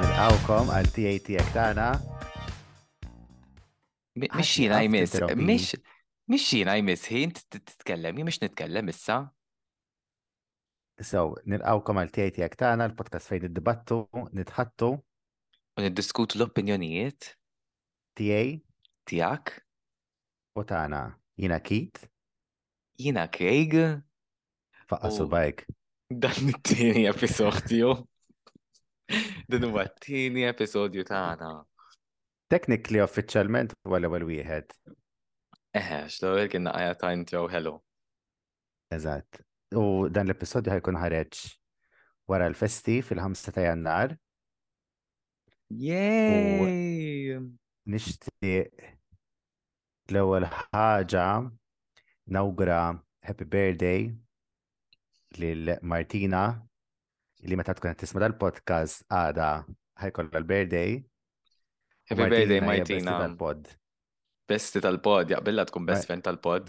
Nilqawkom għal TAT tagħna. Mix xina jmiss, mix Mix xina jmiss ħin titkellem, jien mhux nitkellem issa. So, nilqawkom għal tiegħi tiegħek tagħna l-podcast fejn id-dibattu, nitħattu. U niddiskutu l-opinjonijiet. Tiegħi. Tiegħek. U tagħna jiena Kit. Jina Craig. Faqqa subajk. Dan it-tieni episodju. Dan huwa t-tieni episodju tagħna. Technically uffiċjalment huwa l-ewwel wieħed. Eħe, x'l-ewwel kien naqgħa ta' intro hello. Eżatt. U dan l-episodju ħajkun ħareġ wara l-festi fil-5 ta' Jannar. Yay! Nixtieq L-ewwel ħaġa nawgra happy birthday lil Martina li meta tkun qed tisma' dal-podcast għada ħajkollha l-birthday. Happy birthday Martina. Besti tal-pod. Besti tal-pod, jaqbilla tkun best friend tal-pod.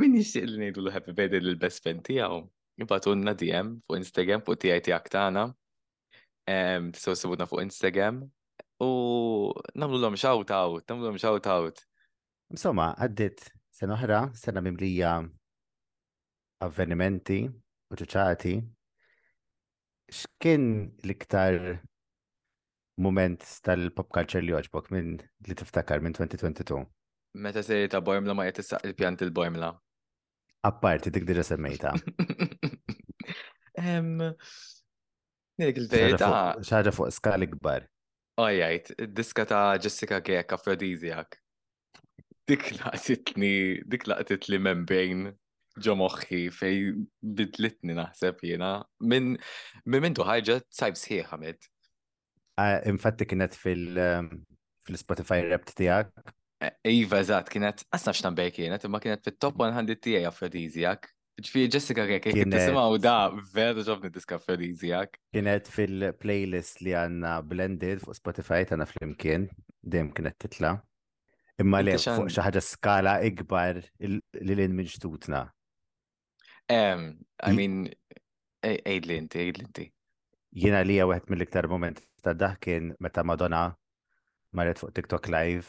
Min jixtieq li ngħidu l-happy birthday lill best friend tiegħu. Ibatunna DM fuq Instagram fuq tiegħi tiegħek tagħna. Tistgħu sibuna fuq Instagram u nagħmluhom shout out, nagħmluhom shout out. Insomma, għaddit sena oħra, sena mimlija avvenimenti u ċuċati. x'kien l-iktar moment tal-pop culture li oġbok minn li tiftakar minn 2022? Meta seri ta' Bormla ma qed il-pjant il-Bormla. Apparti dik diġa semmejta. Dik il-verità. Xaġa fuq skali kbar. Ojajt, diska ta' Jessica Gek, Aphrodisiac. dik laqtitni, dik laqtit li minn bejn ġo moħħi fej bidlitni naħseb jiena. Minn min mintu ħarġa sajb sħiħ għamit. Ah, infatti kienet fil-Spotify ehm, rap tijak. E, iva, eżat, kienet, asna xtan bej kienet, imma kienet fit-top 100 tijaj afrodizijak. Ġifieri Jessica Kek, kien tisimgħu da veru ġobni diska Felizi jak. Kienet fil-playlist li għandna blended fuq Spotify tagħna flimkien, dejjem kienet titla. Imma le fuq xi ħaġa skala ikbar li lin minn xtutna. I mean, ejdli inti, ejdli inti. Jiena li wieħed mill-iktar moment ta' daħ kien meta Madonna marret fuq TikTok live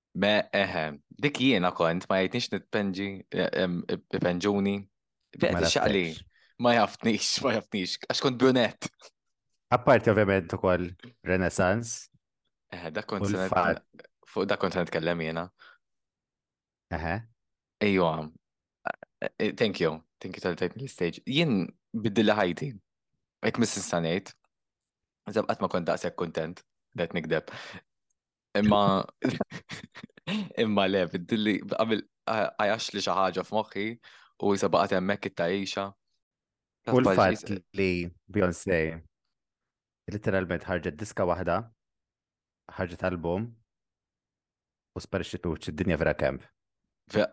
Me, eħe, dik jiena kont, ma jgħidnix nitpenġi, penġuni. Bħed xaqli, ma jaftnix, ma jaftnix, għax kont brunet. Apparti ovvjament ukoll Renaissance. Eħe, dak kont fuq dak kont nitkellem jiena. Eħe. Ejwa, eh, eh, thank you, thank you tal-tajt l-stage. Jien biddilla ħajti, ek mis-sistanejt, Zab għatma kont daqsek kontent, dat nikdeb. Imma imma le, bidilli qabel għajax li xi ħaġa f'moħħi u jisa baqgħet hemmhekk it-tajxa. U l-fatt li Beyoncé literalment ħarġet diska waħda, ħarġet album u sparixxit luċ id-dinja vera kemp.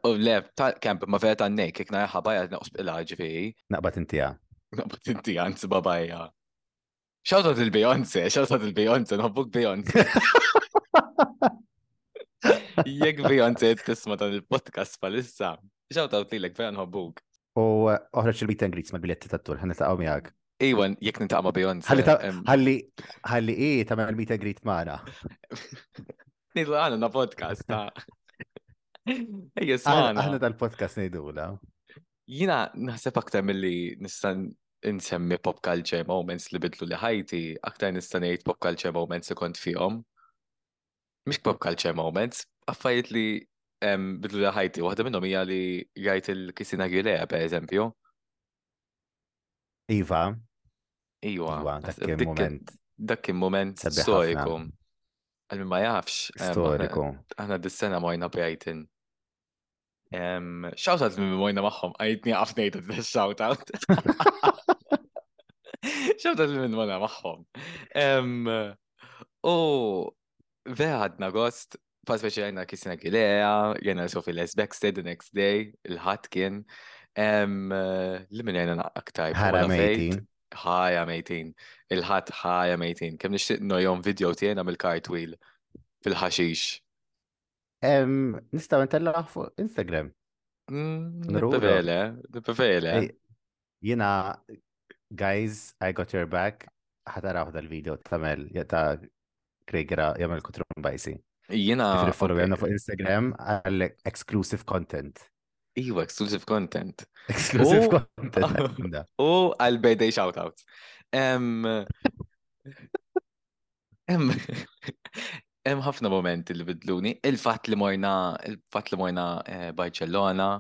U le, kemp ma vera tan-nej, kik najħa bajja naqsbila ġifi. Naqbat intija. Naqbat intija, nsiba bajja. Shout out il-Beyonce, shout out il-Beyonce, nħobbuk Beyonce. Jek Beyonce tisma dan il-podcast palissa, shout out lilek vera nħobbuk. U eh, oħroġ il-meet and greets ma' biletti tat-tul, ħan nitaqgħu miegħek. Iwan, jek nintaqgħu ma' Beyonce. Ħalli ħalli i tagħmel meet and greet magħna. Nidlu għandna podcast ta' Ejja, smana. Aħna tal-podcast ngħidula. Jina naħseb aktar mill-li nistan insemmi pop culture moments li bidlu li ħajti, aktar nistan ngħid pop culture moments li kont fihom. Mhix pop culture moments, affarijiet li bidlu li ħajti, waħda minnhom hija li jgħid il-Kisina Gilea, per eżempju. Iva. Iva, iva dak kien moment. Dak kien moment storiku. Għalmi ma jafx. Storiku. Aħna dis-sena mojna Brighton. Shout out minn mojna maħħom, għajtni għafnejta d-shout out. Shout out minn mojna maħħom. U veħadna gost, pa speċi għajna kisna gilea, jena sofi les backstage the next day, il-ħat kien. Li minn għajna aktar. Ħara mejtin. Ħaja mejtin. Il-ħat ħaja mejtin. Kem nishtiq nojom video tiena mill-kartwil fil-ħaxix Nistaw intellaħ fuq Instagram. Mm, nipprevele, nipprevele. Jina, guys, I got your back. Ħataraw dal-video tamel ta' Kregra jamel kutrum bajsi. Jina. Ġifri follow okay. fuq Instagram għal exclusive content. Iwa, exclusive content. Exclusive content. U għal birthday shout-out. Hemm ħafna momenti li bidluni. Il-fatt li morna, il-fatt li morna eh, Barcellona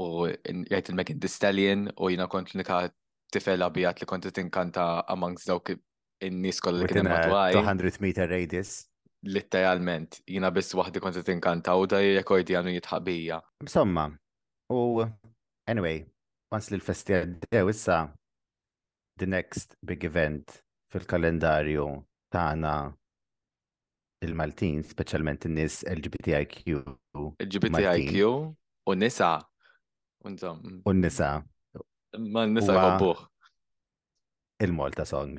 u jgħid il-Megan Stallion u jina kont nika tifel abijat li kont tinkanta amongst dawk in-nies kollha li kien madwar. 200 meter radius. Literalment, jina biss waħdi kont tinkanta u da rekordi għanu jitħabija. Insomma, u anyway, once li l-festi għaddew issa the next big event fil-kalendarju tagħna il-Maltin, speċjalment in-nies LGBTIQ. LGBTIQ u nisa. Mm. U nisa. Ma nisa jħobbuh. Il-Malta Song.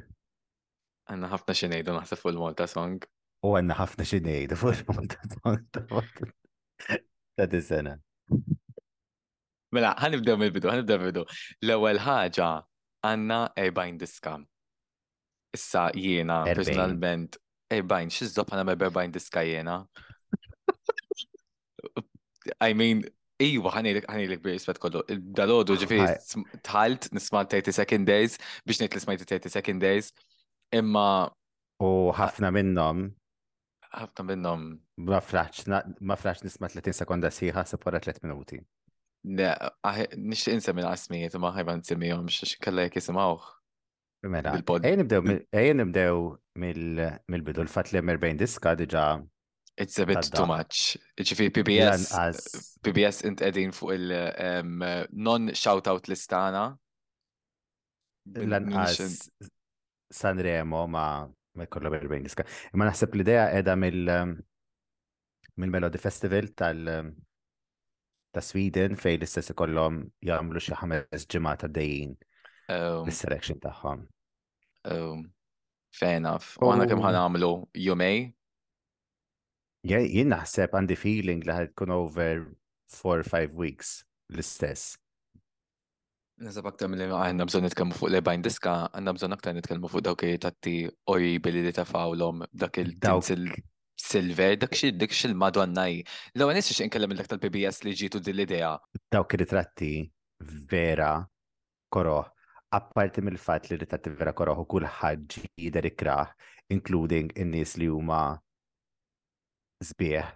Għanna ħafna xinejdu naħseb fuq il-Malta Song. U għanna ħafna xinejdu fuq il-Malta Song. Ta' dis-sena. Mela, ħanibdew mill-bidu, ħanibdew mill-bidu. L-ewwel ħaġa għandna 40 diska. Issa jiena personalment 40 xi żob ħana me 40 diska jiena. I mean, Iwa, ħanilek, ħanilek bi rispet kollu. Dalodu ġifi, tħalt nisma 30 second days, biex nejt li smajti 30 second days, imma. U ħafna minnom, ħafna minnhom. Ma fraċ, ma fraċ nisma 30 sekonda siħa se porra 3 minuti. Le, nixtieq insemmi l-asmijiet ma ħajba nsemmihom xiex kellha jekk jisimgħuh. Mela, ejja nibdew mill-bidu l-fatt li hemm 40 diska diġà It's a bit too much. Ġifi PBS, PBS int edin fuq il-non shout-out listana. Lanqas Sanremo ma ma jkollha berbejn diska. Imma naħseb l-idea qiegħda mill um, mill-Melody Festival tal um, ta' Sweden fej l-istess ikollhom jagħmlu xi ħames ġimgħa ta' dejjin um, l-selection tagħhom. Fair enough. U għana kemm ħanamlu jumej? Jien naħseb għandi feeling li ħad tkun over 4-5 weeks l-istess. Nasab aktar mill-li għanna bżon nitkellmu fuq l-erbajn diska, għanna bżon aktar nitkellmu fuq dawk tatti orribi li li tafawlom dak il-tinsil silver, dak xil, dak xil madonna i. Law għanis xie nkellem dak tal-PBS li ġitu din l-idea. Dawk ritratti vera koroħ, apparti mill-fat li ritratti vera koroħ u kull ħagġi jider ikraħ, including in-nies li huma zbieħ.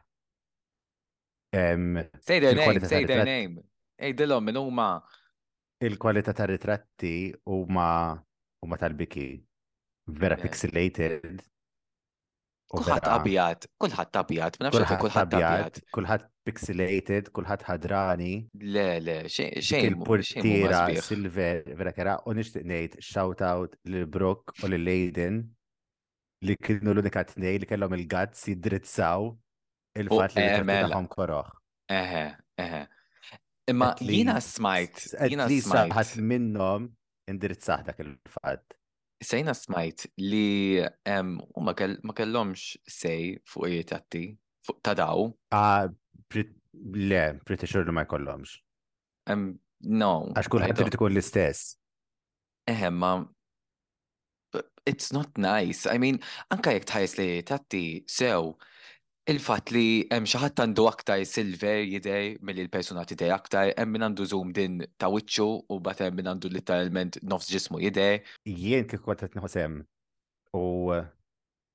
Say their name, say their name. Ejdilhom minn huma. Il-kwalità ta' ritratti huma huma tal-biki. Vera pixelated. Kulħadd abjad, kulħadd abjad, ma nafx kulħadd abjad. Kulħadd pixelated, kulħadd ħadrani. Le, le, xejn. Il-portiera silver, vera kera, u nixtieq ngħid shout out lil Brook u lil Leiden li kienu l-unika tnej li kellhom il-gazz jidrizzaw il-fat li eh, mela. tagħhom koroħ. Eħe, eħe. Imma jina smajt, jina smajt. Għat minnom indirizzaħ dak il-fat. Sejna smajt li u ma kellomx sej fuq jietatti, fuq ta' daw. Ah, le, pretty sure li ma jkollomx. No. Għax kullħat trid tkun l-istess. Eħe, ma it's not nice. I mean, anka jek tħajs li tatti sew, il-fat li hemm xi ħadd għandu aktar silver jidej milli l-persuna tidej aktar, hemm min għandu zoom din ta' wiċċu u bat hemm min għandu literalment nofs ġismu jidej. Jien kif kont qed nħosem u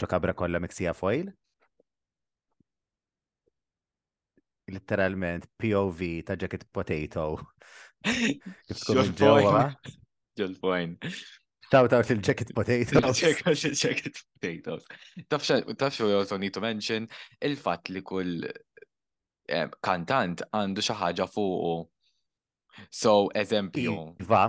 Ġo kabra kollha miksija foil. Literalment POV ta' jacket potato. Kif tkun ġewwa. Ġol fajn. Shout out lil Jacket Potatoes. Jacket Potatoes. Tafx u also need to mention il-fat li kull eh, kantant għandu xi ħaġa fuqu. So, eżempju. Iva,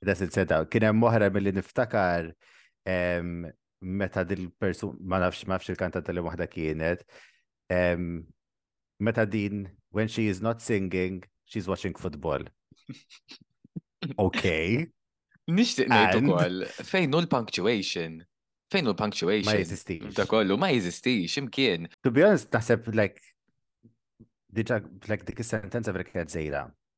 Da sil seta, kien hemm oħra milli niftakar meta dil-persun, ma nafx ma nafx il-kantata li waħda kienet, meta din, when she is not singing, she's watching football. okay. Nishtiq ngħid ukoll fejn hu l-punctuation. Fejn hu l-punctuation? Ma jeżistix. Da kollu ma jeżistix imkien. To be honest, naħseb like diġa like dik is-sentenza vera kienet żejra.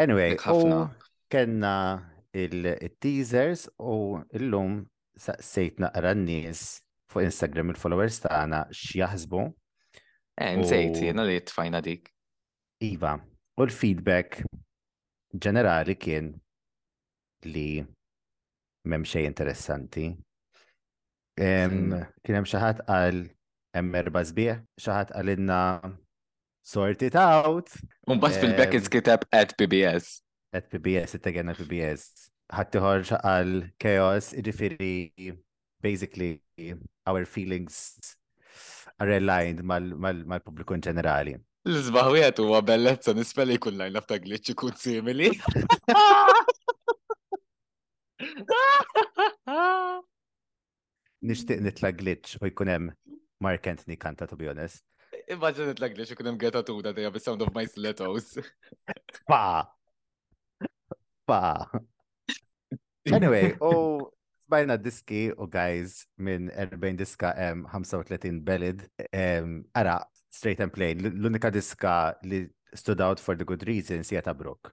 Anyway, Dik u ħafna. kellna il-teasers u illum saqsejt naqra n-nies fuq Instagram il-followers tagħna x'jaħsbu. Eh, U- nżejt jiena li tfajna dik. Iva, u l-feedback ġenerali kien li m'hemm xejn interessanti. Em, Fejn? Kien hemm xi ħadd qal hemm erba' sbieħ, xi ħadd qalilna sort it out. Unbat fil-back iskiteb at PBS. At PBS, it-tegen at PBS. Ħattiħor għal chaos, ġifiri, basically, our feelings are aligned mal-publiku in ġenerali. L-izbaħ wieħed huwa bellezza nisfel li jkun lajna ta' glitch ikun simili. Nixtieq nitla' glitch u jkun hemm Mark Anthony kanta to be honest. Immaġin nitla' glitch ikun hemm Greta Tuda dejja bis-sound of my stilettos. Pa! Pa! Anyway, u bajna diski u guys minn 40 diska 35 belid. Ara, straight and plain, l-unika diska li stood out for the good reasons hija ta' Brooke.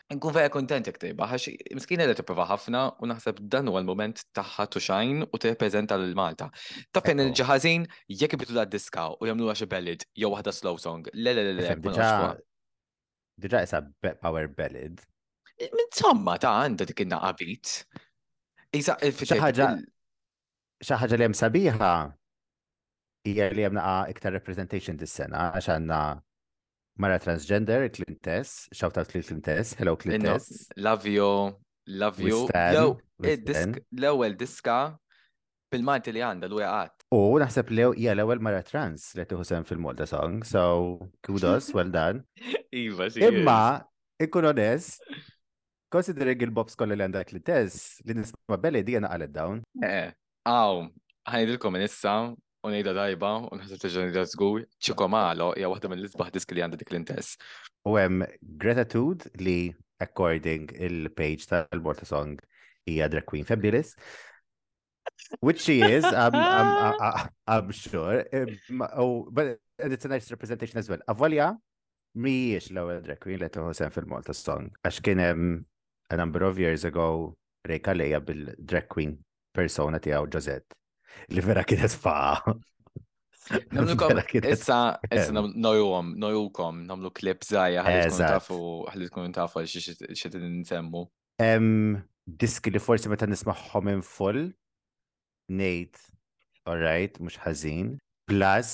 Nkun vera kontent jekk tejba, għax miskina li tipprova ħafna u naħseb dan huwa l-moment tagħha tuxajn u tirrepreżenta lil Malta. Ta' fejn il ħażin jekk ibidu la diska u jagħmluha xi ballad jew waħda slow song. Le le le le. Diġà isa power ballad. Insomma ta' għandha dik in-naqabit. Isa il-fitħa Xi ħaġa li hemm sabiħa hija li hemm naqa' iktar representation dis-sena għax għandna mara transgender, Clintess, shout out lil Clintess, hello Clintess. Love you, love you. L-ewwel diska bil-Malti li għandha l għat. U naħseb li hija l-ewwel mara trans li tieħu sem fil-Malta song, so kudos, well done. Iva, Imma, ikun onest, Considering il-bobs kollha li għandha Clitez, li nisma' belli dija naqalet dawn. Eh, għaw, ħajdilkom minn issa u ngħidha tajba u nħaseb tiġi ngħidha żgur, ċikomalo hija waħda mill-isbaħ diski li għandha dik l-intess. U hemm gratitude li according il-page tal-Morta Song hija drag queen fabulous. Which she is, I'm, I'm, I, I'm sure. Um, oh, but it's a nice representation as well. Avolja, miħiex l-ewel drag queen li tuħu sen fil-Malta Song. Għax kien a number of years ago rejka lejja bil-drag queen persona tijaw Josette. Li vera kienet faqa. Namlukom, issa, issa nojum, nojukom, namlu klip zaħja, ħalli tkun tafu, ħalli tkun tafu xie t-ninsemmu. Hemm diski li forsi meta nismagħhom in full ngħid alright mhux ħażin. Plus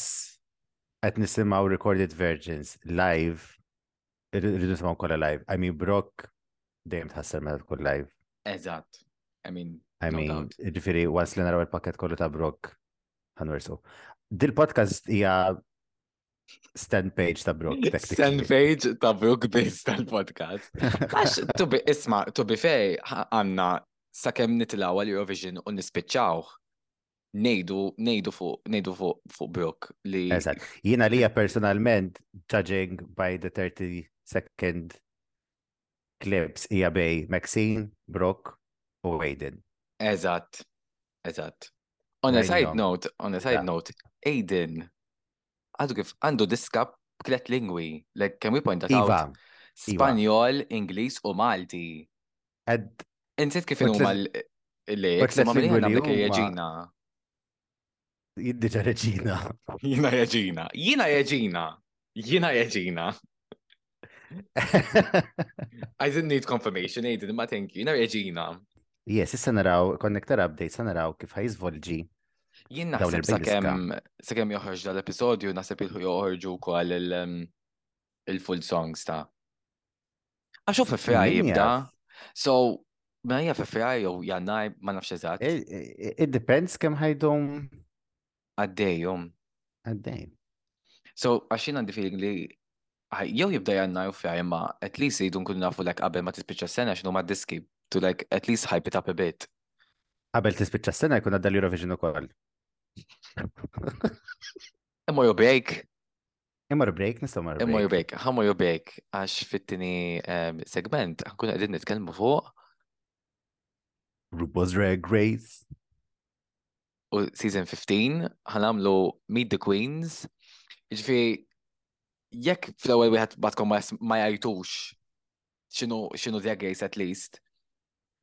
qed nisimgħu recorded versions live irridu nisimgħu kollha live. I mean Brock dejjem tħassel meta tkun live. Eżatt. I mean I mean, ġifiri, once li naraw il-pakket kollu ta' Brock, ħanwersu. Dil-podcast hija Stand page ta' Brook. Stand page ta' Brook biss tal-podcast. Għax, to be, isma, to be fej, għanna sa' kem nitilaw għal-Eurovision u nispiċċaw. Nejdu, nejdu fuq, nejdu fuq, fuq Brook li. Eżat, jina li personalment, judging by the 30 second Clips hija bej Maxine, Brooke u Aiden. Eżatt, eżatt. On a side note, on a side note, Aiden għadu kif għandu diska b'tlet lingwi, like can we point that out? Iva. Spanjol, Ingliż u Malti. Insit kif huma l-lejk, ma' minn dik li Diġa reġina. Jina reġina. Jina reġina. Jina reġina. I didn't need confirmation, I didn't, ma thank you. Jina reġina. Yes, issa naraw, connector update, sa naraw kif ħajizvolġi. Jien naħseb sakemm sakemm joħorġ dal-episodju naħseb ilħu joħorġu wkoll um, il-full songs ta' Għax u FFA jibda. So, ma hija FFA jew jannaj ma nafx eżatt. It depends kemm ħajdhom għaddejhom. Għaddejhom. So, għax jien għandi feeling li jew jibda jannar u frar imma at least jridu nkunu nafu lek qabel ma tispiċċa s-sena x'nu ma diski to like at least hype it up a bit. Qabel tispiċċa s-sena jkun għadda l-Eurovision ukoll. Imma jo break. Immorru break, nistgħu marru. Immorru break, ħammorru break għax fit-tieni ehm, segment ħankun qegħdin nitkellmu fuq RuPaul's Drag Race. U season 15 ħanamlu Meet the Queens. Ġifi, jekk fl-ewwel wieħed batkom ma jajtux xinu xinu Drag Race at least.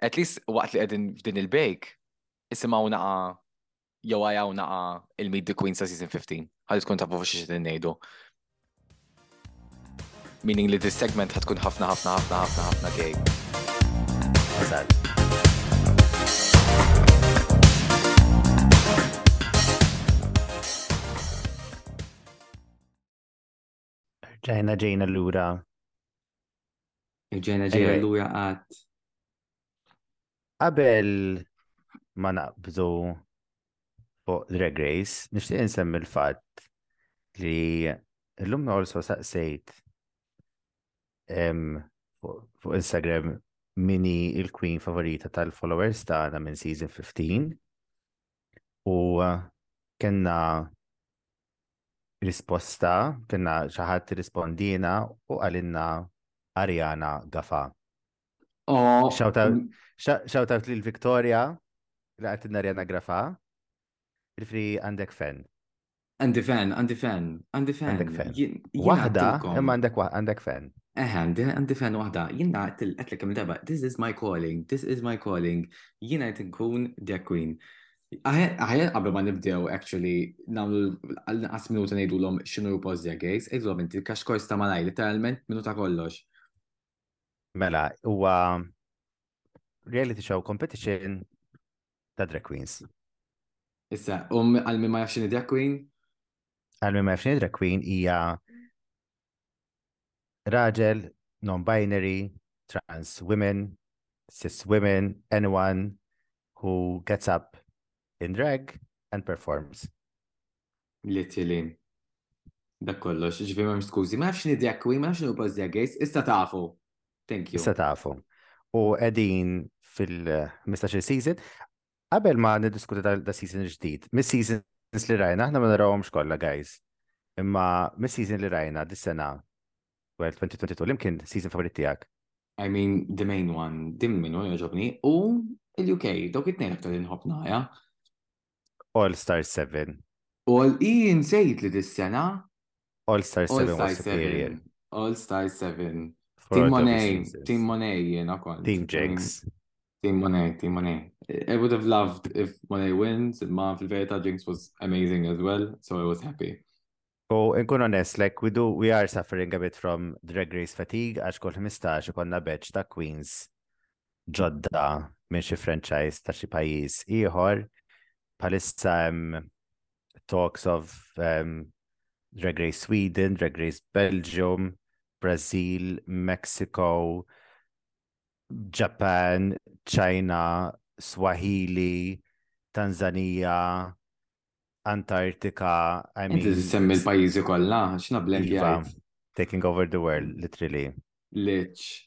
At least waqt li qegħdin f'din il-break, isimgħu naqa' jew għajaw naqa il-Meet the Queen sa' season 15. Għalli tkun tafu fuxi xedin nejdu. Meaning li this segment ħatkun ħafna ħafna ħafna ħafna ħafna gay. Ġejna ġejna l-lura. Ġejna ġejna l-lura għad. Qabel ma naqbdu fuq Drag Race, nixtieq insemmi l-fatt li l-lum also saqsejt fuq Instagram mini il-queen favorita tal-followers tagħna minn season 15 u uh, kenna risposta, kena xaħat rispondina u għalinna Ariana Gafa. Oh. Shout out lil Victoria li għatinna Ariana Gafa. Rifri għandek fen. Għandi fen, għandi fen, għandi fen. Għandek fen. Wahda, imma għandek għandek fen. Eħe, għandi fen wahda. Jina għatlek kem darba, this is my calling, this is my calling. Jina għet nkun drag queen. Aħjar qabel ma nibdew actually nagħmlu l-qas minuta ngħidulhom x'inhu l-post gays, ngħidulhom inti kax kors ta' malaj literalment minuta kollox. Mela, huwa reality show competition ta' drag queens. Issa, um għal-mi ma jafxini drag queen? Għal-mi ma jafxini drag queen hija raġel, non-binary, trans women, cis women, anyone who gets up in drag and performs. Literally. Dak kollox, ġifi ma skużi, ma nafx ni drag queen, ma nafx ni upoz drag gays, issa tafu. Thank you. Issa tafu. U edin fil-15 season, Qabel ma niddiskuti da season ġdid, mis-seasons li rajna, aħna ma narawhomx kollha guys. Imma mis-season li rajna dis-sena, well 2022 l-imkien season favorit tiegħek. I mean, the main one, dim minnu jogħġobni, u il-UK, dawk it-tnejn aktar inħobb naħja. All Star 7. All i nsejt li dis-sena All Star 7 All-Star was superior. 7. All-Star 7. for Team all the Monet, seasons. Team Monet jiena kont. Team I mean, Jinx. Team Monet, Team Monet. I would have loved if Monet wins, imma fil-verità Jinx was amazing as well, so I was happy. U nkun onest, like we do, we are suffering a bit from drag race fatigue għax kull 15 ikonna batch ta' queens ġodda minn xi franchise ta' xi pajjiż ieħor. Palissa hemm talks of um, Drag Race Sweden, Drag Race Belgium, Brazil, Mexico, Japan, China, Swahili, Tanzania, Antartika. I mean, Inti semmi l-pajizi kollha, x'na blend iva, Taking over the world, literally. Liċ.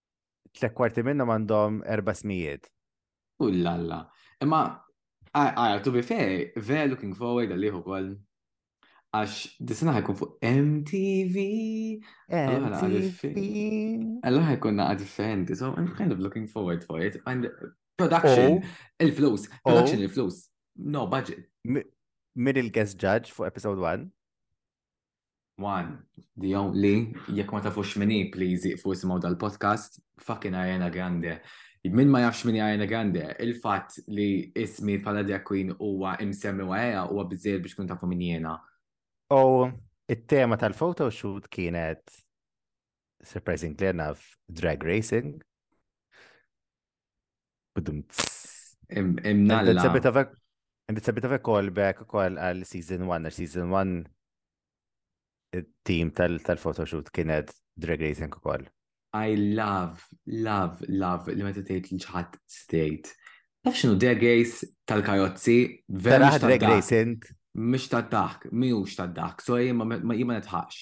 Tlek kwarti minnhom għandhom erba' smijiet. Ullalla. Imma għara, to be fair, very looking forward għalih ukoll. Għax disna ħajkun fuq MTV. MTV. Allora ħajkunna għad differenti, so I'm kind of looking forward for it. And production, oh. il-flus, production oh. il-flus. No budget. Min il-guest judge fuq episode 1? One, the only, jekk ma tafux minni, please jiqfu jisimaw dal-podcast, fucking Ariana Grande. Min ma jafx minni Ariana Grande, il-fat li ismi pala drag queen huwa imsemmi għajja huwa bizzejl biex kun tafu minni jena. U it-tema tal-photo shoot kienet surprisingly enough drag racing. Imnalla. And it's a bit of a callback ukoll għal season 1, għal season 1 il-team tal-photoshoot kienet drag racing ukoll. I love, love, love li meta tgħid li ċħat state. Taf x'inhu drag race tal-karozzi vera drag racing. Mhux tad-dak, mhux tad-dak, so jien ma netħax.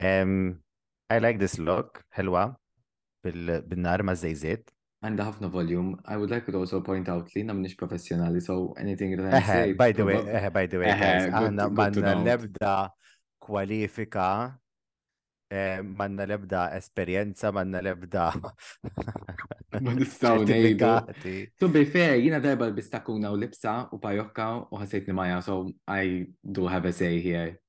Um, I like this look, helwa, bil-nar ma' zejzit. Għanda ħafna volume. I would like to also point out li namnix professjonali, so anything that I say. By the way, eħe, by the way, għanna manna lebda kwalifika, eh, manna lebda esperienza, manna lebda. Ma nistaw nejdu. To be fair, jina darba l-bistakuna u lipsa u pajokka u ħasejtni maja, so I do have a say here.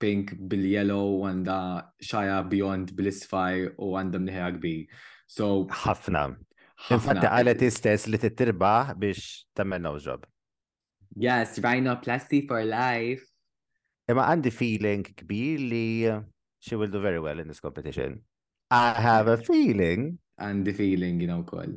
pink bil-yellow u għanda xaja bjond bil-isfar u għanda mniħra kbir. So. ħafna. Infatti għalet istess li t-tirbaħ biex tamel nawġob. Yes, rajna plasti for life. Imma għandi feeling kbir li she will do very well in this competition. I have a feeling. Għandi feeling jina u koll.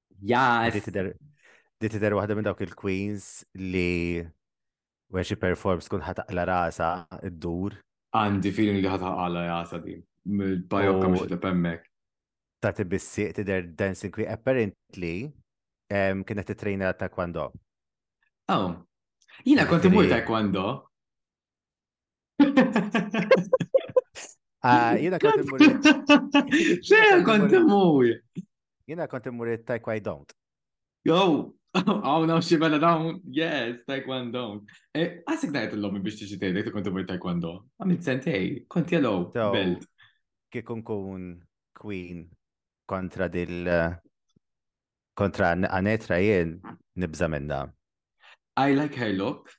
Yes. Di tidher waħda minn dawk il-queens li when she performs kun ħataqla rasa id-dur. Għandi feeling li ħataqla rasa din. Mill-pajokka mhux ta' pemmek. Ta' tibissiq tidher dancing queen. Apparently kienet titrejna taekwondo. Oh. Jina kont imur taekwondo. Ah, jina kont immur. Xejn kont immur. Jina kont immur taekwondo. Yo, għaw naw xie bella dawn, yes, taekwondo. Eh, għasik dajt l-lommi biex tiġi tgħidek kont immur taekwondo. Għamil sentej, kont jellow, belt. Kikun kun queen kontra dil eh, kontra għanetra jien nibza minna. I like her look.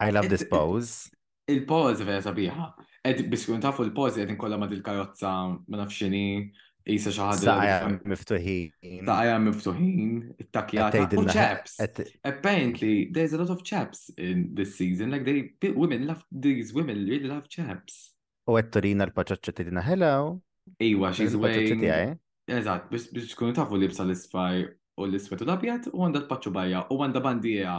I love this pose. Il-pose vera sabiħa. Ed biex kun tafu l-pose qed inkollha ma' dil-karozza ma nafx x'inhi jisa xi ħaġa. Saqajja miftuħin. Saqajja miftuħin, it-takjata u chaps. Apparently there's a lot of chaps in this season like they women love these women really love chaps. U qed turina l-paċaċċa tidina hello. Iwa, she's wearing. Eżatt, biex tkunu tafu libsa l-isfar u l-iswed u l-abjad u għandha tpaċċu bajja u għandha bandiera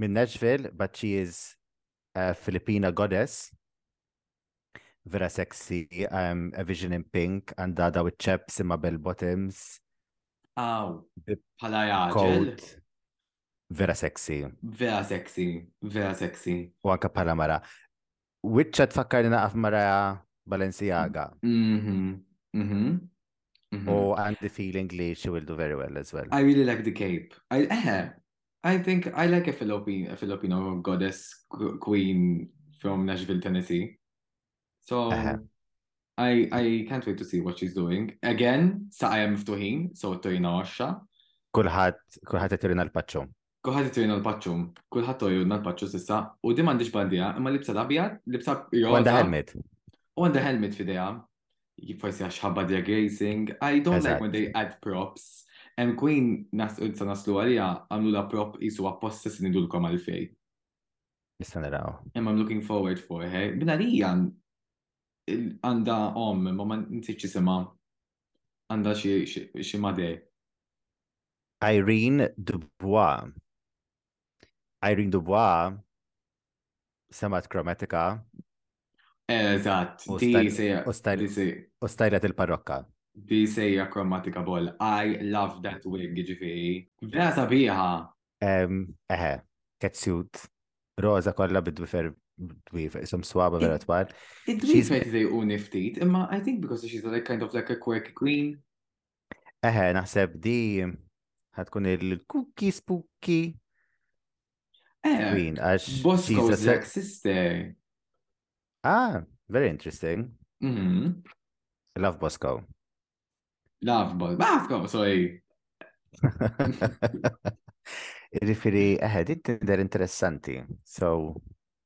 Minn Nashville, but she is a Filipina goddess. Vera sexy, um, a vision in pink, għandha daw iċ-chaps imma bell bottoms. Aw, bħala jaġel. Vera sexy. Vera sexy, vera sexy. U anka bħala mara. Wicca tfakkar li naqaf maraja Balenciaga. Mhm, mhm. Mhm. U għandi feeling li she will do very well as well. I really like the cape. I, eh, I think I like a Filipino, a Filipino goddess qu- queen from Nashville, Tennessee. So Eh. I I can't wait to see what she's doing. Again, saqaja miftuħin, so torina għaxa. Kulħadd kulħadd qed turina l-paċċum. Kuħad jitwina l-paċċu, kullħat tojruna l-paċċu sissa, u di mandiġ bandija, imma libsa l-abjad, libsa joza. Għanda helmet. U għanda helmet fideja. Forsi għax ħabba drag racing. I don't like when they add props. And Queen nas sa naslu għalija għamlu la prop jisu apposta s nidulkom għal-fej. Issa naraw. And I'm looking forward for her. Binarija għanda om, ma ma nsiċi sema għanda xie madej. Irene Dubois. Irene Dubois semat kromatika. Eżatt, u stajlet il-parrokka. Di sejja kromatika bol. I love that wig, ġifiri. Vera sabiħa. Eħe, ketsuit. Roza kolla bid-dwifer dwif, isum swaba vera twal. Id-dwif għet they u niftit, imma I think because she's like kind of like a quirky queen. Eħe, naħseb di ħatkun il-kuki spuki. Eh, Queen, għax. Bosco's Black Sister. Ah, very interesting. Mm -hmm. Love Bosco. Love Bosco. Bosco, sorry. Rifiri, eħe, di tinder interessanti. So,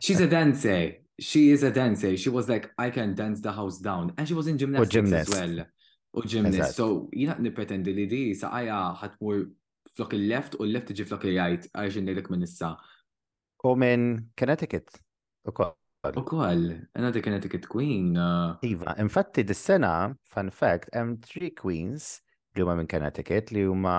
She's a dancer. She is a dancer. She was like, I can dance the house down. And she was in gymnastics gymnast. as well. U gymnast. So, jina nipretendi li di saqaja ħatmur flok il-left u l-left iġi flok il-right, għarġin li l-ek minissa. U minn Connecticut. U koll. U koll, għana di Connecticut Queen. Uh, iva, infatti dis-sena, fun fact, hemm three queens li huma minn Connecticut li huma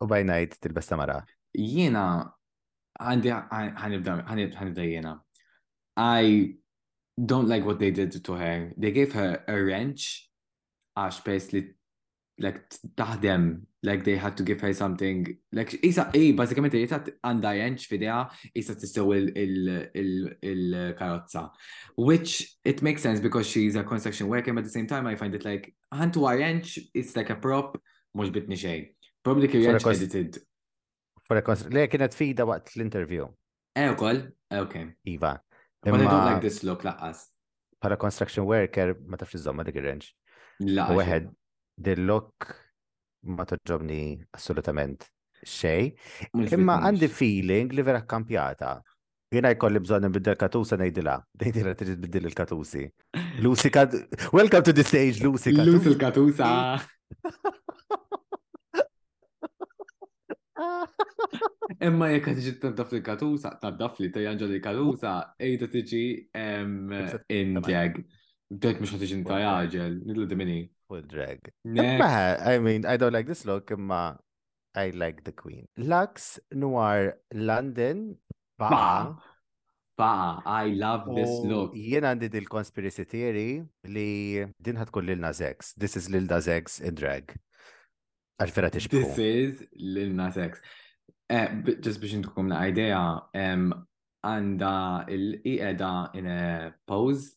U baj ngħid tilbes ta' mara. Jiena għandi ħanibda jiena. I don't like what they did to her. They gave her a wrench għax pers li like taħdem like they had to give her something like isa i basikament li tat għandha jenċ fidea isa tissew il-karozza which it makes sense because she's a construction worker but at the same time I find it like Hunt Y Ranch, it's like a prop, mux bitni xej. Probably kien ranch edited. Le kienet fida waqt l-interview. Eh, u koll? Eh, ok. Iva. But I don't like this look, laqqas. Para construction worker, ma tafx iżomma dik il-ranch. Laqqas. Weħed, the look ma toġobni assolutament xej. Imma għandi feeling li vera kampjata. Jena jkolli bżonni biddel katusa nejdila. Nejdila trid biddil il-katusi. Lucy Kat... Welcome to the stage, Lucy Katusa. Lucy il-katusa. Imma jekk qed tiġi tnaddaf li katusa, tnaddaf li tajjanġa li katusa, ejda tiġi indjeg. Bdejt mhux qed tiġi ntajaġel, nidlu dimini. full drag. I mean, I don't like this look, imma I like the queen. Lux Noir London. Ba. Ba, I love this look. Jien għandi dil-conspiracy theory li din ħatkun lil Nazex. This is lil Nazex in drag. Għalfera tixbu. This is lil Nazex. Eh, just biex intukum la idea, għanda il-iqeda in a pose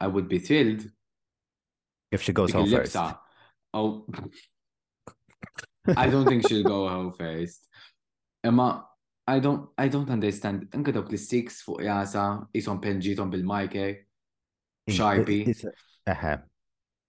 I would be thrilled. If she goes home first. Oh. I don't think she'll go home first. Emma, I don't, I don't understand. Anke dawk li six fuq jasa, jisom penġitom bil-majke, xajpi. Eħe.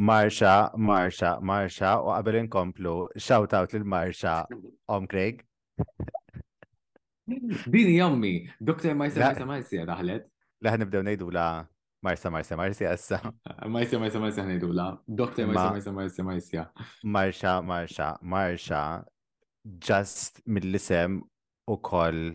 Marsha, Marsha, Marsha, u qabel inkomplu, shout out lil Marsha, Om Craig. Din jammi, Dr. Marsa Marsa Marsa daħlet. Leħ nibdew nejdu la Marsa Marsa Marsa issa. Marsa Marsa Marsa nejdu la. Dr. Marsa Marsa Marsa Marsa. Marsa Marsa Marsa just mill-isem u koll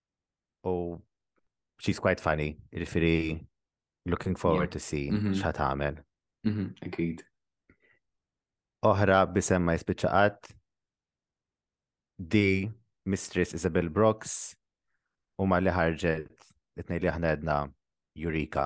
u she's quite funny, ġifiri looking forward yeah. to see mm -hmm. xat għamel. Mm -hmm. Akid. Oħra bisem ma jispiċċa qatt. Di Mistress Isabel Brooks u ma li ħarġet it-nej li aħna għedna Eureka.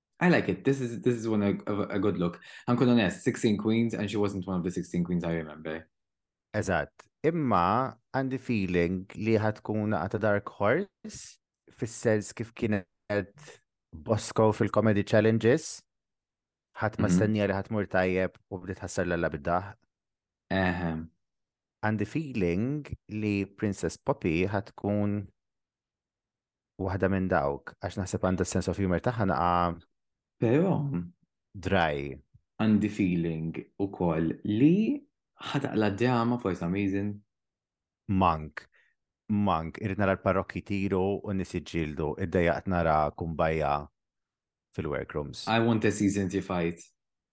I like it. This is this is one a, a good look. Ankun onest, 16 Queens and she wasn't one of the 16 Queens I remember. Eżatt. Imma għandi feeling li ħatkun għata Dark Horse fis-sens kif kienet Bosco fil-Comedy Challenges. Ħadd ma mhm. stennija li ħadd mur tajjeb u bdiet ħassar l bid-daħ. Ehem. Għandi feeling li Princess Poppy ħatkun waħda minn dawk, għax naħseb għandha sense of humor tagħha naqa. Però dry. Għandi feeling ukoll li ħataq la drama for some reason. Mank. Mank, irrid nara l-parrokki tiru u nisi ġildu, id-dejjaqt nara kumbajja fil-workrooms. I want a season to fight.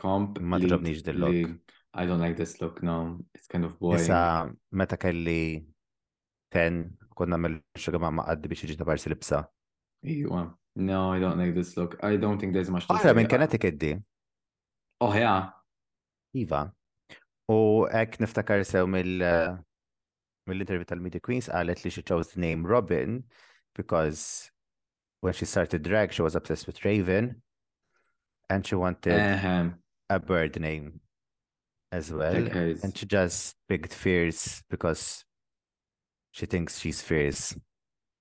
komp. Ma tiġobnix dil-lok. I don't like this look now, it's kind of boring. Issa, meta kelli ten, konna mill xogħma ma għaddi biex iġi ta' parsi libsa. Iwa, no, I don't like this look. I don't think there's much to say. Għara, minn kienet ikeddi? Oh, ja. Iva. U ek niftakar sew mill- eh, mill-intervju tal-Media Queens għalet li she chose the name Robin because when she started drag, she was obsessed with Raven, and she wanted uh-huh. a bird name as well, because... and she just picked Fierce because she thinks she's fierce.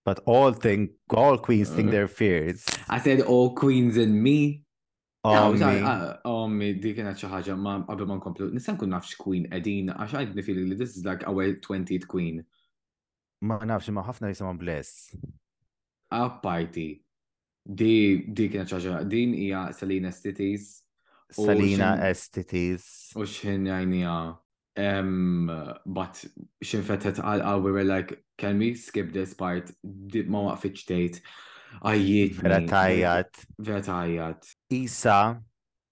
But all think all queens uh, think they're fierce. I said all queens and me. Ommi, dik kienet xi ħaġa ma qabel ma nkomplu. Nista' nkun nafx queen qegħdin għax għajt nifili li this is like our 20th queen. Ma nafx ma ħafna jisimha bless. Apparti, di di kienet ċaġa, din hija Salina Estitis. Salina Estitis. U xħin jajnija. Um, but xin fetet għal we were like, can we skip this part? Ma waqfitx tgħid. Ajjiet. Vera tajjat. Vera tajjat. Isa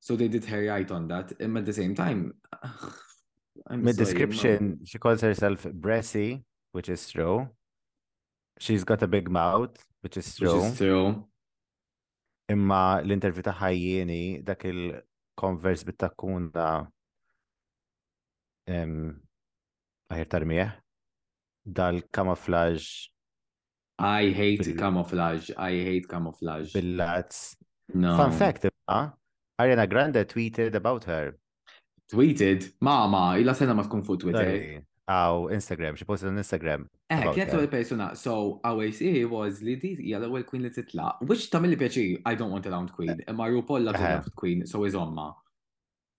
So they did her right on that, imma at the same time. Mid description, she calls herself Bressy, which is true. She's got a big mouth, which is true. Which is true. Imma l-intervju ta' ħajjini, dak il-konvers bit-takkuna għajr tarmieħ, dal-kamaflaġ I hate Bil- camouflage, I hate camouflage. Billazz. No. Fun fact, imma, Ariana Grande tweeted about her. Tweeted, mama, ila sena ma tkun fuq Twitter. Sorry. Aw, Instagram, she posted on Instagram. Eh, about kienet her. l persuna, so always he was li di hija l-ewwel queen li titlaq, which tagħmel li pjaċir, I don't want a round queen, imma RuPaul la Eh. tagħraf queen, so iżomma.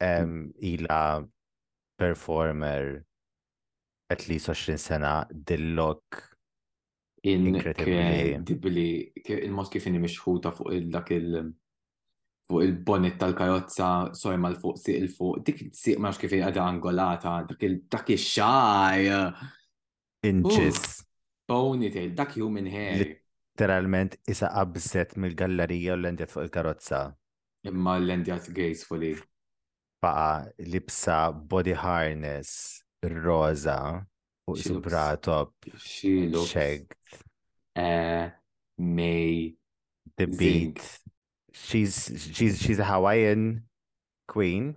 ila performer at least 20 sena dillok inkredibli il-mod kif inni mixħuta fuq il-dak il- fuq il-bonnet tal-karozza soj mal fuq siq il-fuq, dik siq max kif għada angolata, dak il-xaj. inċis. Ponytail, dak human hair. Literalment isa qabżet mill-gallerija u l-endjat fuq il-karozza. Imma l-endjat gracefully. Faqa libsa body harness roza u isu bratop. Xilu. Xeg. Eh, May. The beat. She's, she's, she's a Hawaiian queen.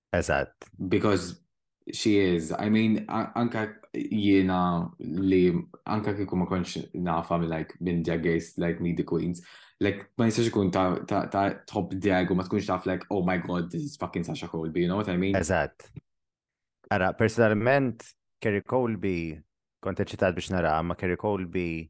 Eżatt. Because she is. I mean, anka jiena li anka kieku ma konx nafa minn like minn drag race like me the queens. Like ma jistax ikun ta' ta' top drag u ma tkunx taf like oh my god this is fucking Sasha Colby, you know what I mean? Eżatt. Ara, personalment Kerry Colby kont eċitat biex nara ma Kerry Colby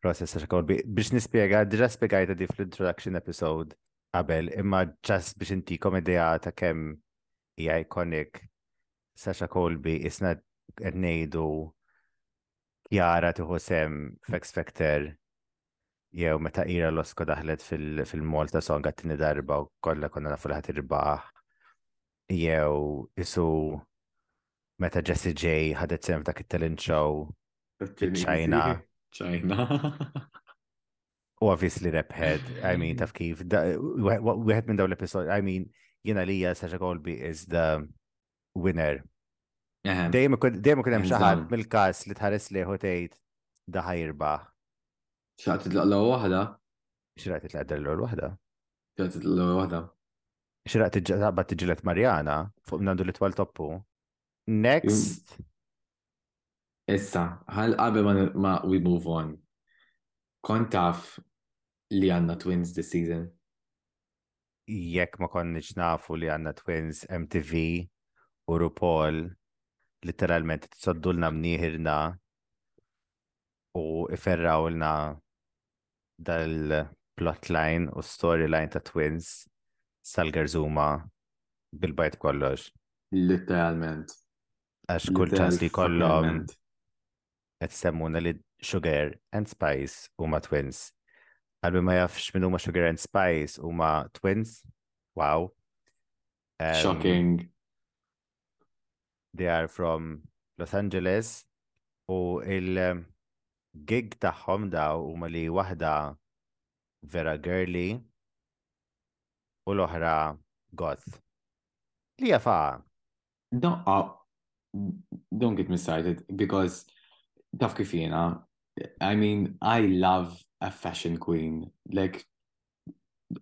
Process ta' xakol. Biex nispiega, diġa spiegajta di fl-introduction episode qabel, imma ġas biex intikom idea ta' kemm hija ikonik Sasha Colby isna qed ngħidu Kiara tieħu sem f'X Factor jew meta ira l-osko daħlet fil-Malta song għattini darba u kollha konna nafu li ħadd irbaħ. jew isu meta Jessie J ħadet sem f'dak it-talent show ċajna. ċajna. U għavis li rebħed, I mean, taf kif, wieħed minn daw l-episod, I mean, jena li hija Sasha Colby is the winner. Dejjem ikun hemm xi ħadd mill-każ li tħares li tgħid da ħajrbaħ. Xaqt titlaq l-ewwel waħda? X'rajt titlaq l-ewwel waħda? Xaqt titlaq l-ewwel waħda. Xiraq taqbad tiġilet Marjana fuq nandu li twal toppu. Next. Issa, ħal qabel ma we move on. Kont taf li għanna twins this season? Jekk ma konniċ nafu li għanna twins MTV u RuPaul literalment t-soddulna mniħirna u iferrawlna dal-plotline u storyline ta' twins sal-gerżuma bil-bajt kollox. Literalment. Għax kull ċans li kollom qed semmuna li Sugar and Spice huma twins. Għalbi ma jafx minn huma Sugar and Spice huma twins. Wow. Um, Shocking. They are from Los Angeles u il-gig tagħhom daw huma li waħda vera girly u l-oħra goth. Li jafaqa. No, uh, don't get me started because taf kif jiena, I mean, I love a fashion queen. Like,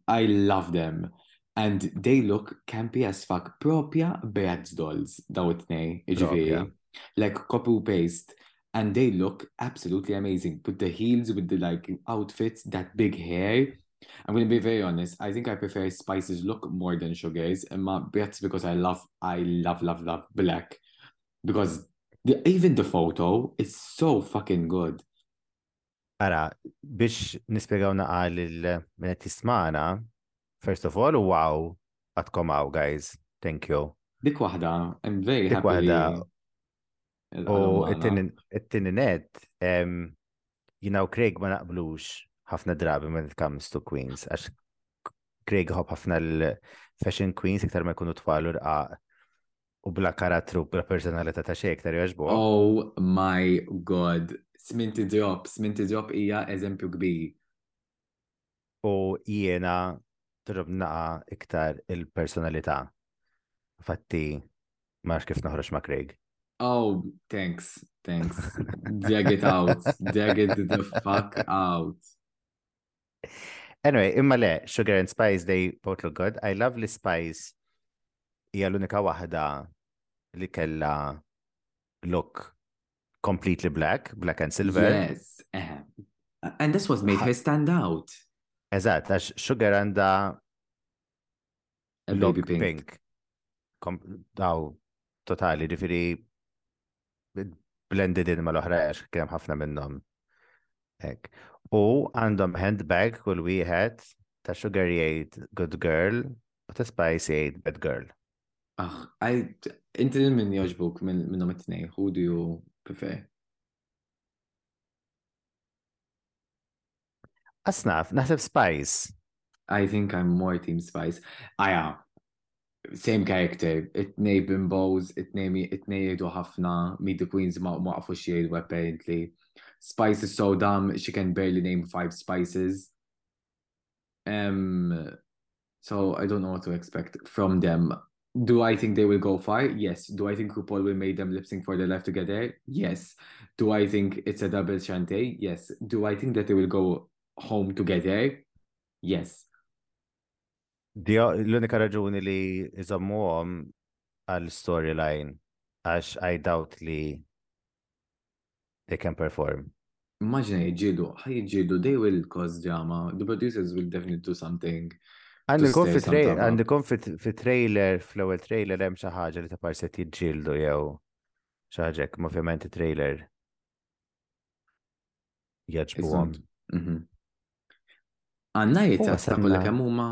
I love them. And they look campy as fuck. propia Beats dolls, daw iġviri. Like copy paste. And they look absolutely amazing. With the heels, with the like outfits, that big hair. I'm gonna be very honest. I think I prefer Spice's look more than Sugar's. And my Beats because I love, I love, love, love black. Because The, even the photo is so fucking good. Ara, biex nispiegaw naqal il-minet jismana, first of all, wow, għatkom għaw, guys, thank you. Dik wahda, I'm very happy. Dik wahda, u it-tini net, jina u Craig ma naqblux ħafna drabi ma nitkamx to Queens, għax Craig hop ħafna l-fashion Queens iktar ma jkunu twalu rqaq U bla karattru, bla personalità ta' xejn iktar jogħġbu. Oh my god, sminti drop, sminti drop hija eżempju kbir. U jiena turb naqa iktar il-personalità. Fatti, ma kif noħroġ ma' Craig. Oh, thanks, thanks. Drag it out, drag it the fuck out. Anyway, imma le, Sugar and Spice, they both look good. I love li Spice hija l-unika waħda li kella look completely black, black and silver. Yes, uh, and this was made her stand out. Eżatt, għax Sugar għanda Baby Pink. Pink. Kom, daw, totali, ġifiri, blended in mal-oħra għax kien ħafna minnhom. Ek. U għandhom handbag kull wieħed ta' Sugar Aid Good Girl u ta' Spice Aid Bad Girl. Ah, inti li minn joġbuk minnhom it-tnejn, who do you prefer? Asnaf, naħseb Spice. I think I'm more team Spice. Aja, ah, same character, it-nej bimbos, it-nej jgħidu ħafna, me the queens ma waqfu xiejdu apparently. Spice is so dumb, she can barely name five spices. Um, so I don't know what to expect from them. Do I think they will go far? Yes. Do I think RuPaul will make them lip sync for their life together? Yes. Do I think it's a double chante? Yes. Do I think that they will go home together? Yes. L-unika raġuni li jizammuhom għal storyline għax I doubt li they can perform. Immaġina jġidu, ħaj jġidu, they will cause drama, the producers will definitely do something. Għandi kon fi trailer, għandi kon fi trailer, fl-ewel trailer hemm xi ħaġa li ta' parset jġildu jew xi ħaġa hekk, ovvjament trailer jaġbuhom. Mhm. Għanna jitgħat ta' kollha kemm huma,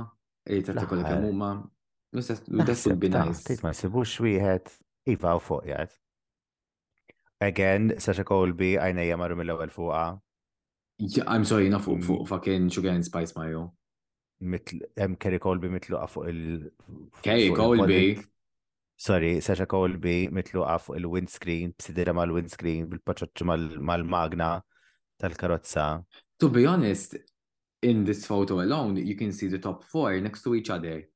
jitgħat ta' kollha kemm huma, Mistess, that's would be nice. Ma sibux wieħed, iva u fuq jgħat. Again, Sasha Colby, għajnejja marru mill-ewel fuqa. I'm sorry, jina fuq fuq fucking sugar and spice majo. Em Kerry Colby mitluqa fuq il- Kerry Colby. Sorry, Sasha Colby mitluqa fuq il-windscreen, b'sidira mal-windscreen, bil-paċoċċi mal-magna tal-karozza. To be honest, in this photo alone, you can see the top four next to each other.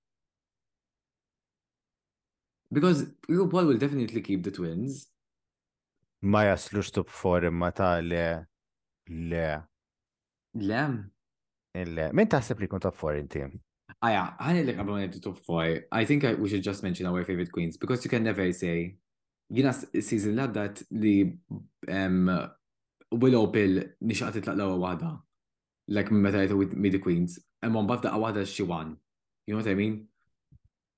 Because RuPaul will definitely keep the twins. Ma jaslux top four imma ta' le. Le. Le. Le. Min taħseb li kun top four inti? Aja, ħani li qablu għanibdu top four. I think I, we should just mention our favorite queens because you can never say. Jina season l-għaddat li um, Willow Pill nixaqt titlaq l-għu għada. Like meta jtu with me the queens. Emmon bafda għawada xi one. You know what I mean?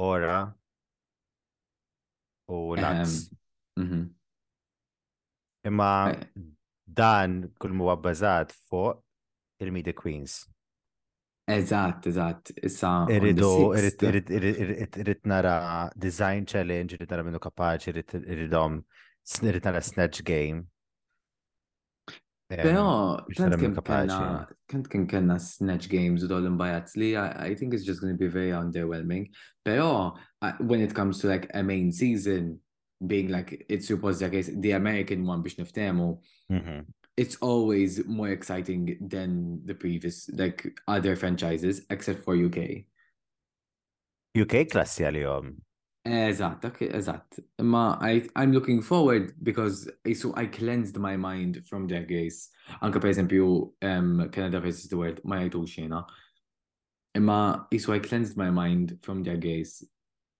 ora u l-aks. Mhm. Imma eh. dan kull mu għabbażat fuq il-Midi Queens. Eżatt, eżatt. Issa. Irridu, irrid nara design challenge, irrid nara minnu kapaċi, irridom, irrid nara snatch game. Pero, kent kien kena snatch games u dol imbajat li, I think it's just going to be very underwhelming. Pero, when it comes to like a main season, being like, it's supposed like it's the American one biex niftemu, mhm. it's always more exciting than the previous like other franchises except for UK. UK klassi għalihom. Eżatt, eżatt. Imma I'm looking forward because jisu I cleansed my mind from their gaze. Anka per eżempju, um, Canada vs. the World, ma jajtu xena. Imma jisu I cleansed my mind from their gaze.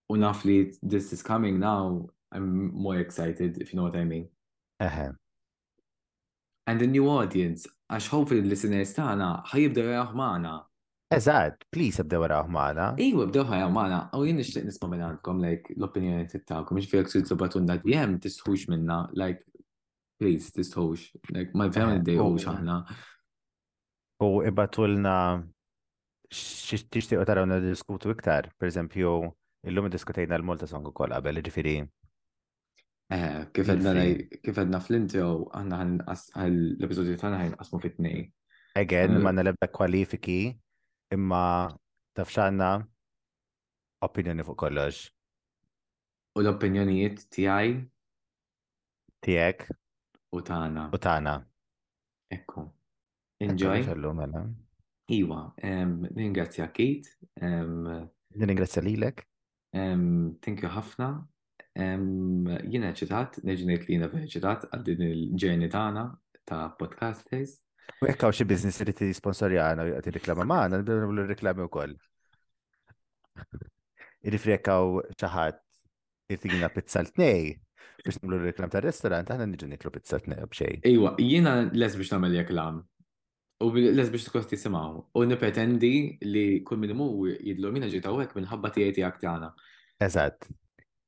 U naf li this is coming now, I'm more excited, if you know what I mean. Eħe. And a new audience, għax hopefully l-listeners tagħna ħajibdew jarawh magħna. Eżatt, please ibdew jarawh magħna. Iwa, bdew ħajraw magħna, u jien nixtieq nisma' minn għandkom like l-opinjoni tagħkom, jiġifieri jekk trid tibatulna DM tistħux minna, like please tistħux, like ma vera ma niddejqux aħna. U ibatulna x'tixtiequ taraw niddiskutu iktar, pereżempju, illum iddiskutejna l-Malta Song ukoll qabel, jiġifieri Eh, kif edna kif edna fl-intro, għanna l-episodju tagħna ħin qasmu fit-tnejn. Again, eh, ma nalebda kwalifiki, imma taf xanna opinjoni fuq kollox. U l-opinjonijiet tiegħi tiegħek u tagħna. U tagħna. Ekku. Enjoy. Kellu mela. Iwa, ningrazzja Kit. Ningrazzja lilek. Thank you ħafna. Jiena ċitat, neġnejt li jiena vera ċitat għal din il-ġerni tagħna ta' podcasters. U jekk hawn xi business li tisponsorjana u jgħati reklama magħna, nibdew nagħmlu reklami wkoll. Irrifrekaw xi ħadd itina pizza l-tnej biex nagħmlu reklam tar-restorant aħna niġu niklu pizza l-tnej b'xejn. Iwa, jiena les biex nagħmel reklam. U les biex tkun tisimgħu. U nipretendi li kull min imur jidlu mina ġejt hawnhekk minħabba tiegħi tiegħek tagħna. Eżatt.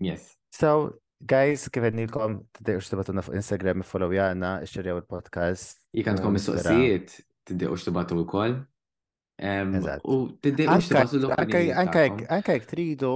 Yes. So, guys, kif għednilkom, t-dequx tibatuna fuq Instagram, follow jana, xerjaw il-podcast. Jek għandkom mistoqsijiet, t-dequx tibatu u koll. U t-dequx tibatu l-opinjoni. Anka jek tridu,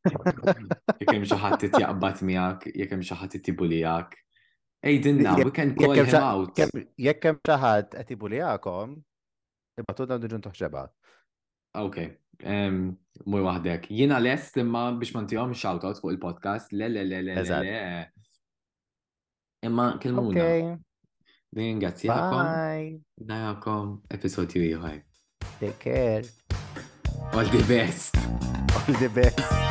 Jekk hemm xi ħadd jaqbad miegħek, jekk hemm xi ħadd itibulijak. Ejdinna, we can call him out. Jekk hemm xi ħadd qed ibulijakom, ibatu dan diġun toħġeba. Ok, mur waħdek. Jiena lest imma biex ma ntihom shoutout fuq il-podcast, le le le le le. Imma kelmuna. Ok. Ningrazzjakom. Bye. Narakom episodju ieħor. Take care. All the best. All the best.